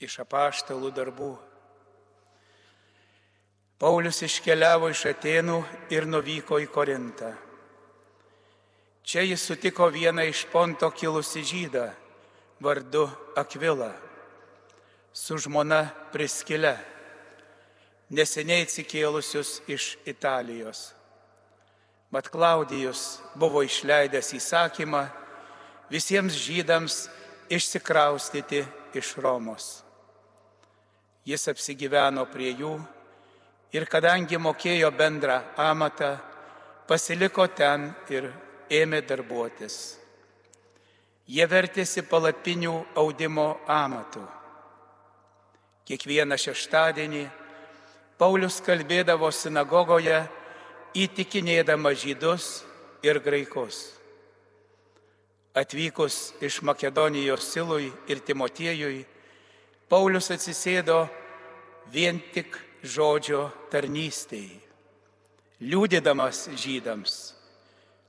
iš apaštalų darbų. Paulius iškeliavo iš Atenų ir nuvyko į Korintą. Čia jis sutiko vieną iš ponto kilusi žydą vardu Akvilą su žmona Priskile, neseniai atsikėlusius iš Italijos. Mat Klaudijus buvo išleidęs įsakymą visiems žydams išsikraustyti iš Romos. Jis apsigyveno prie jų ir kadangi mokėjo bendrą amatą, pasiliko ten ir ėmė darbuotis. Jie vertėsi palapinių audimo amatu. Kiekvieną šeštadienį Paulius kalbėdavo sinagogoje, įtikinėdama žydus ir graikus. Atvykus iš Makedonijos Silui ir Timotiejui, Paulius atsisėdo vien tik žodžio tarnystėje, liūdėdamas žydams,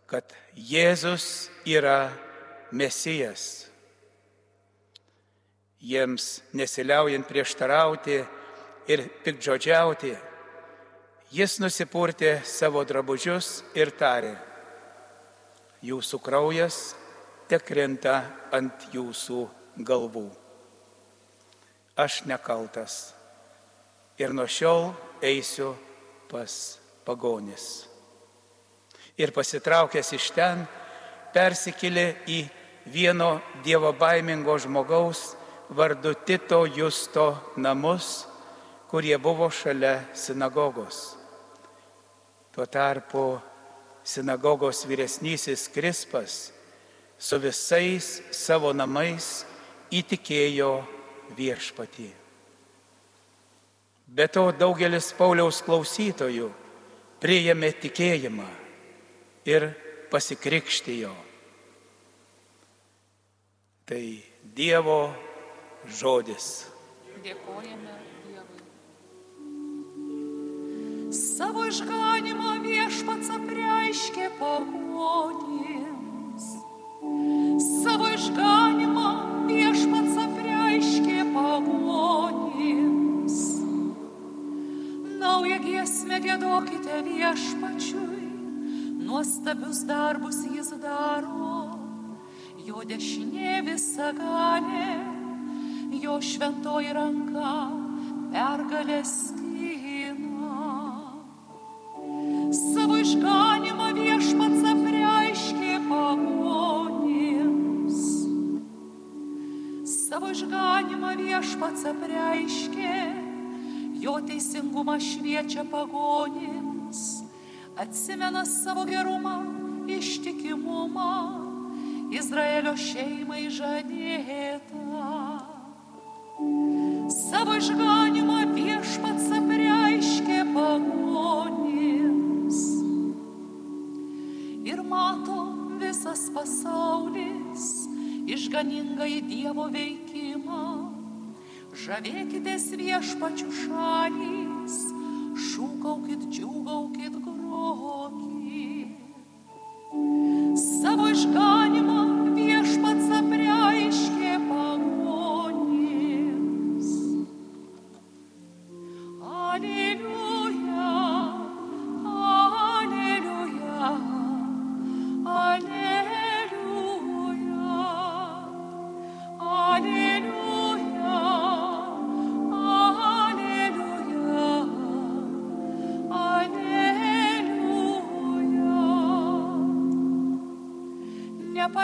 kad Jėzus yra Mesijas. Jiems nesiliaujant prieštarauti ir pikdžodžiauti, jis nusipurtė savo drabužius ir tarė, jūsų kraujas te krenta ant jūsų galvų. Aš nekaltas ir nuo šiol eisiu pas pagonis. Ir pasitraukęs iš ten, persikėlė į vieno dievo baimingo žmogaus vardu Tito Justo namus, kurie buvo šalia sinagogos. Tuo tarpu sinagogos vyresnysis Krispas su visais savo namais įtikėjo viešpatį. Be to daugelis Pauliaus klausytojų priėmė tikėjimą ir pasikrikštijo. Tai Dievo žodis. Dėkojame Dievui. Savo išganimą viešpats apreiškė pagonims. Savo išganimą giesmę gėdokite viešpačiui, nuostabius darbus jis daro, jo dešinė visa galė, jo šventoji ranka pergalės skyna. Savo išganimą viešpats apreiškė pagonims. Savo išganimą viešpats apreiškė, teisingumą šviečia pagonims, atsimena savo gerumą, ištikimumą, Izraelio šeimai žadėta. Savo išganimą viešpats apreiškė pagonims. Ir mato visas pasaulis išganingą į Dievo veikimą. Žavėkitės viešpačių šalys, šūkaukit, džiūgaukit, grokit.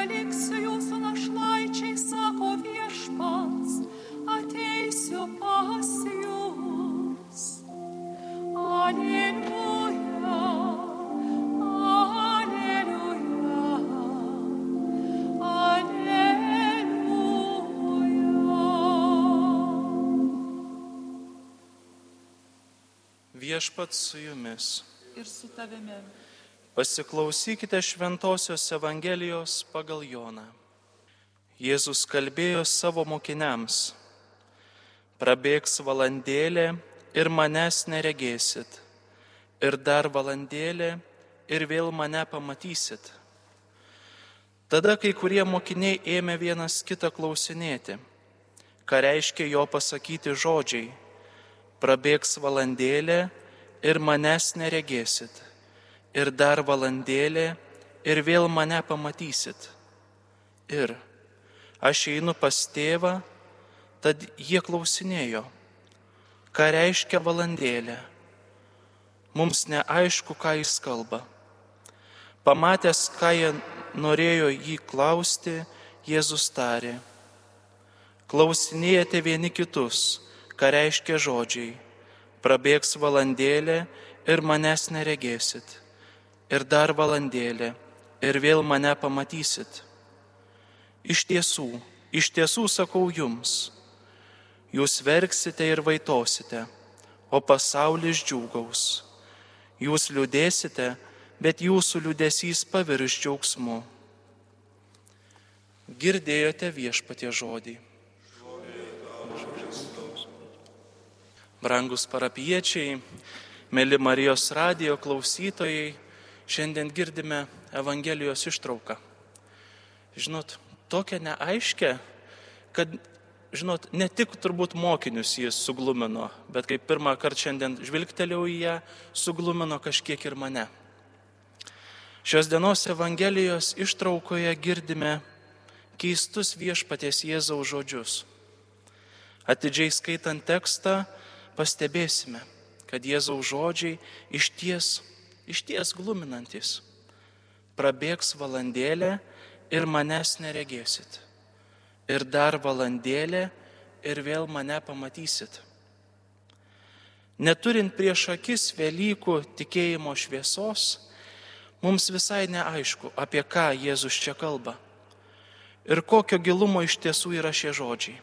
Nepaliksiu jūsų našlaičiai, sako viešpats, ateisiu pas jūs. Aleliuja, aleliuja, aleliuja. Viešpats su jumis. Ir su tavimi. Pasiklausykite Šventojios Evangelijos pagal Joną. Jėzus kalbėjo savo mokiniams. Prabėgs valandėlė ir manęs neregėsit. Ir dar valandėlė ir vėl mane pamatysit. Tada kai kurie mokiniai ėmė vienas kitą klausinėti, ką reiškia jo pasakyti žodžiai. Prabėgs valandėlė ir manęs neregėsit. Ir dar valandėlė ir vėl mane pamatysit. Ir aš einu pas tėvą, tad jie klausinėjo, ką reiškia valandėlė. Mums neaišku, ką jis kalba. Pamatęs, ką jie norėjo jį klausti, Jėzus tarė, klausinėjate vieni kitus, ką reiškia žodžiai, prabėgs valandėlė ir manęs neregėsit, ir dar valandėlė ir vėl mane pamatysit. Iš tiesų, iš tiesų sakau jums, jūs verksite ir vaitosite, o pasaulis džiūgaus. Jūs liūdėsite, bet jūsų liūdėsys pavirš džiaugsmu. Girdėjote viešpatie žodį. Brangus parapiečiai, mėly Marijos radijo klausytojai, šiandien girdime Evangelijos ištrauką. Žinot, tokia neaiškia, kad, žinot, ne tik turbūt mokinius jis suglumino, bet kaip pirmą kartą šiandien žvilgtelėjau į ją, suglumino kažkiek ir mane. Šios dienos Evangelijos ištraukoje girdime keistus viešpaties Jėzaus žodžius. Atidžiai skaitant tekstą, pastebėsime, kad Jėzaus žodžiai iš ties, iš ties gluminantis. Prabėgs valandėlė ir manęs neregėsit. Ir dar valandėlė ir vėl mane pamatysit. Neturint prieš akis Velykų tikėjimo šviesos, mums visai neaišku, apie ką Jėzus čia kalba ir kokio gilumo iš tiesų yra šie žodžiai.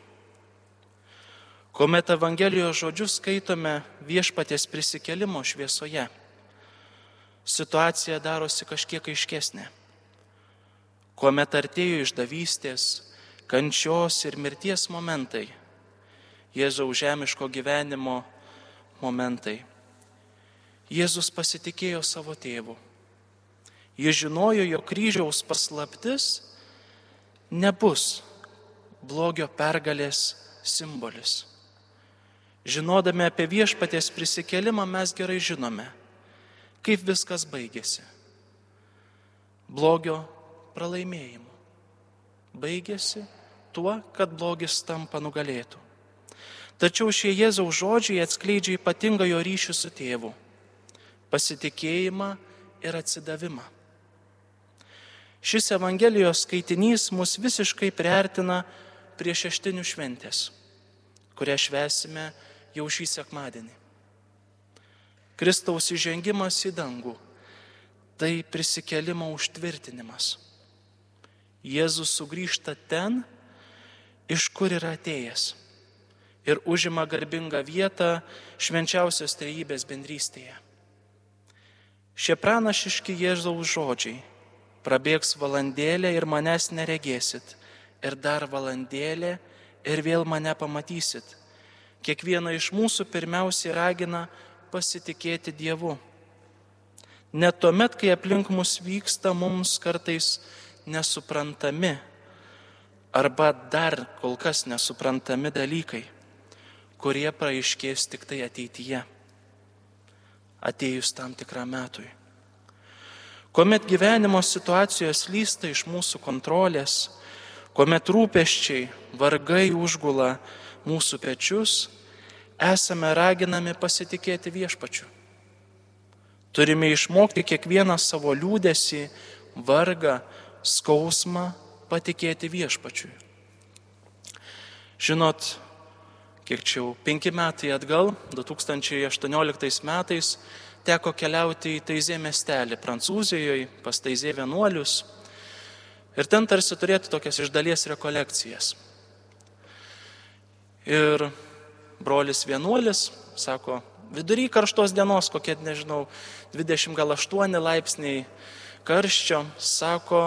Kuomet Evangelijos žodžius skaitome viešpatės prisikelimo šviesoje, situacija darosi kažkiek aiškesnė. Kuomet artėjo išdavystės, kančios ir mirties momentai, Jėzaus žemiško gyvenimo momentai, Jėzus pasitikėjo savo tėvu. Jis žinojo, jo kryžiaus paslaptis nebus blogio pergalės simbolis. Žinodami apie viešpatės prisikelimą mes gerai žinome, kaip viskas baigėsi. Blogio pralaimėjimu. Baigėsi tuo, kad blogis tampa nugalėtų. Tačiau šie Jėzaus žodžiai atskleidžia ypatingą jo ryšį su tėvu - pasitikėjimą ir atsidavimą. Šis Evangelijos skaitinys mus visiškai priartina prie šeštinių šventės, kurią švesime jau šį sekmadienį. Kristaus įžengimas į dangų - tai prisikelimo užtvirtinimas. Jėzus sugrįžta ten, iš kur yra atėjęs ir užima garbingą vietą švenčiausios trejybės bendrystėje. Šie pranašiški Jėzaus žodžiai prabėgs valandėlė ir manęs neregėsit, ir dar valandėlė ir vėl mane pamatysit. Kiekvieną iš mūsų pirmiausiai ragina pasitikėti Dievu. Net tuomet, kai aplink mus vyksta mums kartais nesuprantami arba dar kol kas nesuprantami dalykai, kurie praaiškės tik tai ateityje, atėjus tam tikram metui. Kuomet gyvenimo situacijos lysta iš mūsų kontrolės, kuomet rūpeščiai, vargai užgula mūsų pečius, esame raginami pasitikėti viešpačiu. Turime išmokti kiekvieną savo liūdėsi, vargą, skausmą patikėti viešpačiui. Žinot, kiek čia jau penki metai atgal, 2018 metais, teko keliauti į Taizė miestelį Prancūzijoje, pas Taizė vienuolius. Ir ten tarsi turėti tokias iš dalies rekolekcijas. Ir brolis vienuolis sako, vidury karštos dienos, kokie, nežinau, 20 gal 8 laipsniai karščio, sako,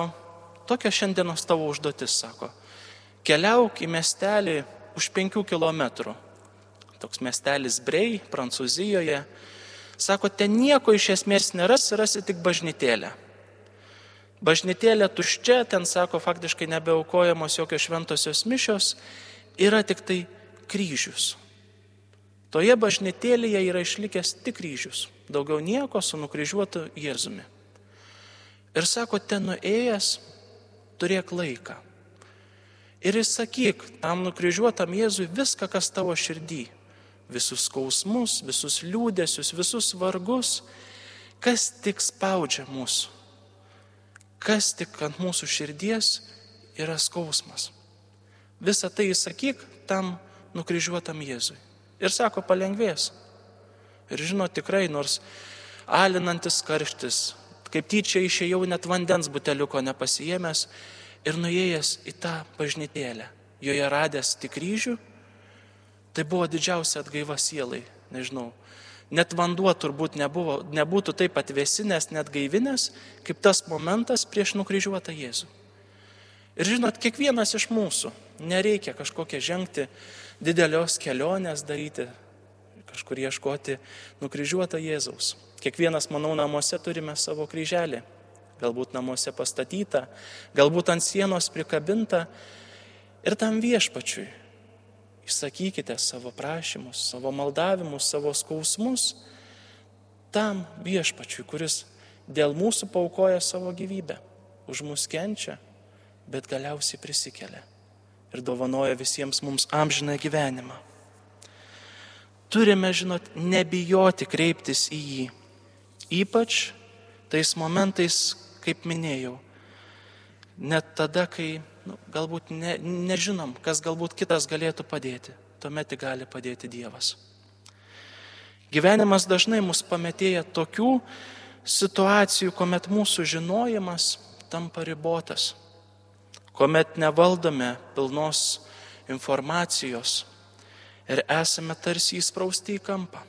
tokia šiandienos tavo užduotis, sako, keliauk į miestelį už 5 km. Toks miestelis Brei, Prancūzijoje, Sako, ten nieko iš esmės neras, rasi tik bažnytėlę. Bažnytėlė tuščia, ten sako, faktiškai nebeaukojamos jokios šventosios mišios yra tik tai kryžius. Toje bažnytėlėje yra išlikęs tik kryžius, daugiau nieko su nukryžiuotu Jėzumi. Ir sako, ten nuėjęs, turėk laiką. Ir įsakyk tam nukryžiuotam Jėzui viską, kas tavo širdį. Visus skausmus, visus liūdėsius, visus vargus, kas tik spaudžia mūsų. Kas tik ant mūsų širdies yra skausmas. Visą tai įsakyk tam nukryžiuotam Jėzui. Ir sako, palengvės. Ir žinot, tikrai, nors alinantis karštis, kaip tyčia išėjau net vandens buteliuko nepasijėmęs ir nuėjęs į tą bažnytėlę, joje radęs tik kryžių, tai buvo didžiausia atgaiva sielai, nežinau. Net vanduo turbūt nebuvo, nebūtų taip atvesinęs, net gaivinęs, kaip tas momentas prieš nukryžiuotą Jėzų. Ir žinot, kiekvienas iš mūsų nereikia kažkokią žengti didelios kelionės daryti, kažkur ieškoti nukryžiuoto Jėzaus. Kiekvienas, manau, namuose turime savo kryželį. Galbūt namuose pastatytą, galbūt ant sienos prikabintą. Ir tam viešpačiui išsakykite savo prašymus, savo maldavimus, savo skausmus. Tam viešpačiui, kuris dėl mūsų paukoja savo gyvybę, už mus kenčia bet galiausiai prisikelia ir dovanoja visiems mums amžiną gyvenimą. Turime, žinot, nebijoti kreiptis į jį. Ypač tais momentais, kaip minėjau, net tada, kai nu, galbūt ne, nežinom, kas galbūt kitas galėtų padėti, tuomet tik gali padėti Dievas. Gyvenimas dažnai mus pametėja tokių situacijų, kuomet mūsų žinojimas tampa ribotas kuomet nevaldome pilnos informacijos ir esame tarsi įsprausti į kampą.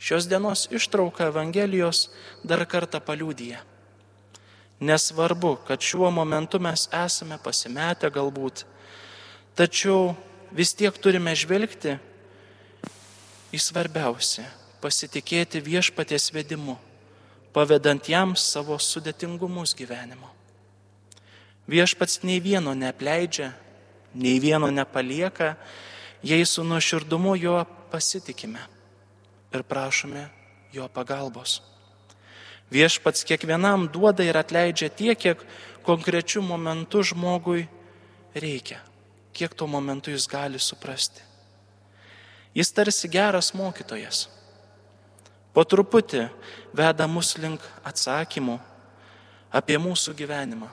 Šios dienos ištrauka Evangelijos dar kartą paliūdija. Nesvarbu, kad šiuo momentu mes esame pasimetę galbūt, tačiau vis tiek turime žvelgti į svarbiausią - pasitikėti viešpaties vedimu, pavedant jam savo sudėtingumus gyvenimo. Viešpats nei vieno neapleidžia, nei vieno nepalieka, jei su nuoširdumu juo pasitikime ir prašome jo pagalbos. Viešpats kiekvienam duoda ir atleidžia tiek, kiek konkrečių momentų žmogui reikia, kiek tuo momentu jis gali suprasti. Jis tarsi geras mokytojas. Po truputį veda mus link atsakymų apie mūsų gyvenimą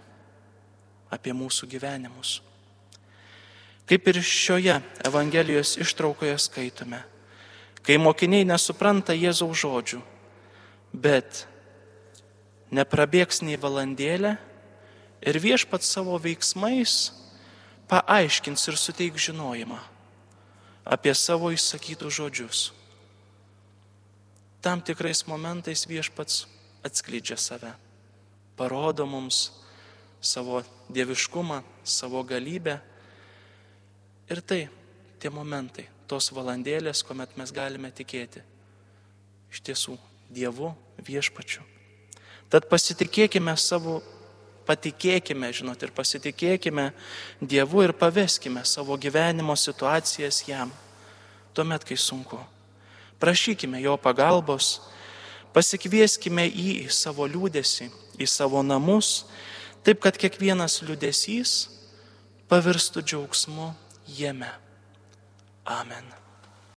apie mūsų gyvenimus. Kaip ir šioje Evangelijos ištraukoje skaitome, kai mokiniai nesupranta Jėzaus žodžių, bet neprabėgs nei valandėlė ir viešpat savo veiksmais paaiškins ir suteiks žinojimą apie savo įsakytus žodžius. Tam tikrais momentais viešpats atskleidžia save, parodo mums savo dieviškumą, savo galybę. Ir tai tie momentai, tos valandėlės, kuomet mes galime tikėti iš tiesų Dievu viešpačiu. Tad pasitikėkime savo, patikėkime, žinot, ir pasitikėkime Dievu ir paveskime savo gyvenimo situacijas jam, tuomet, kai sunku. Prašykime jo pagalbos, pasikvieskime jį į savo liūdėsi, į savo namus taip kad kiekvienas liudesys pavirstų džiaugsmu jame. Amen.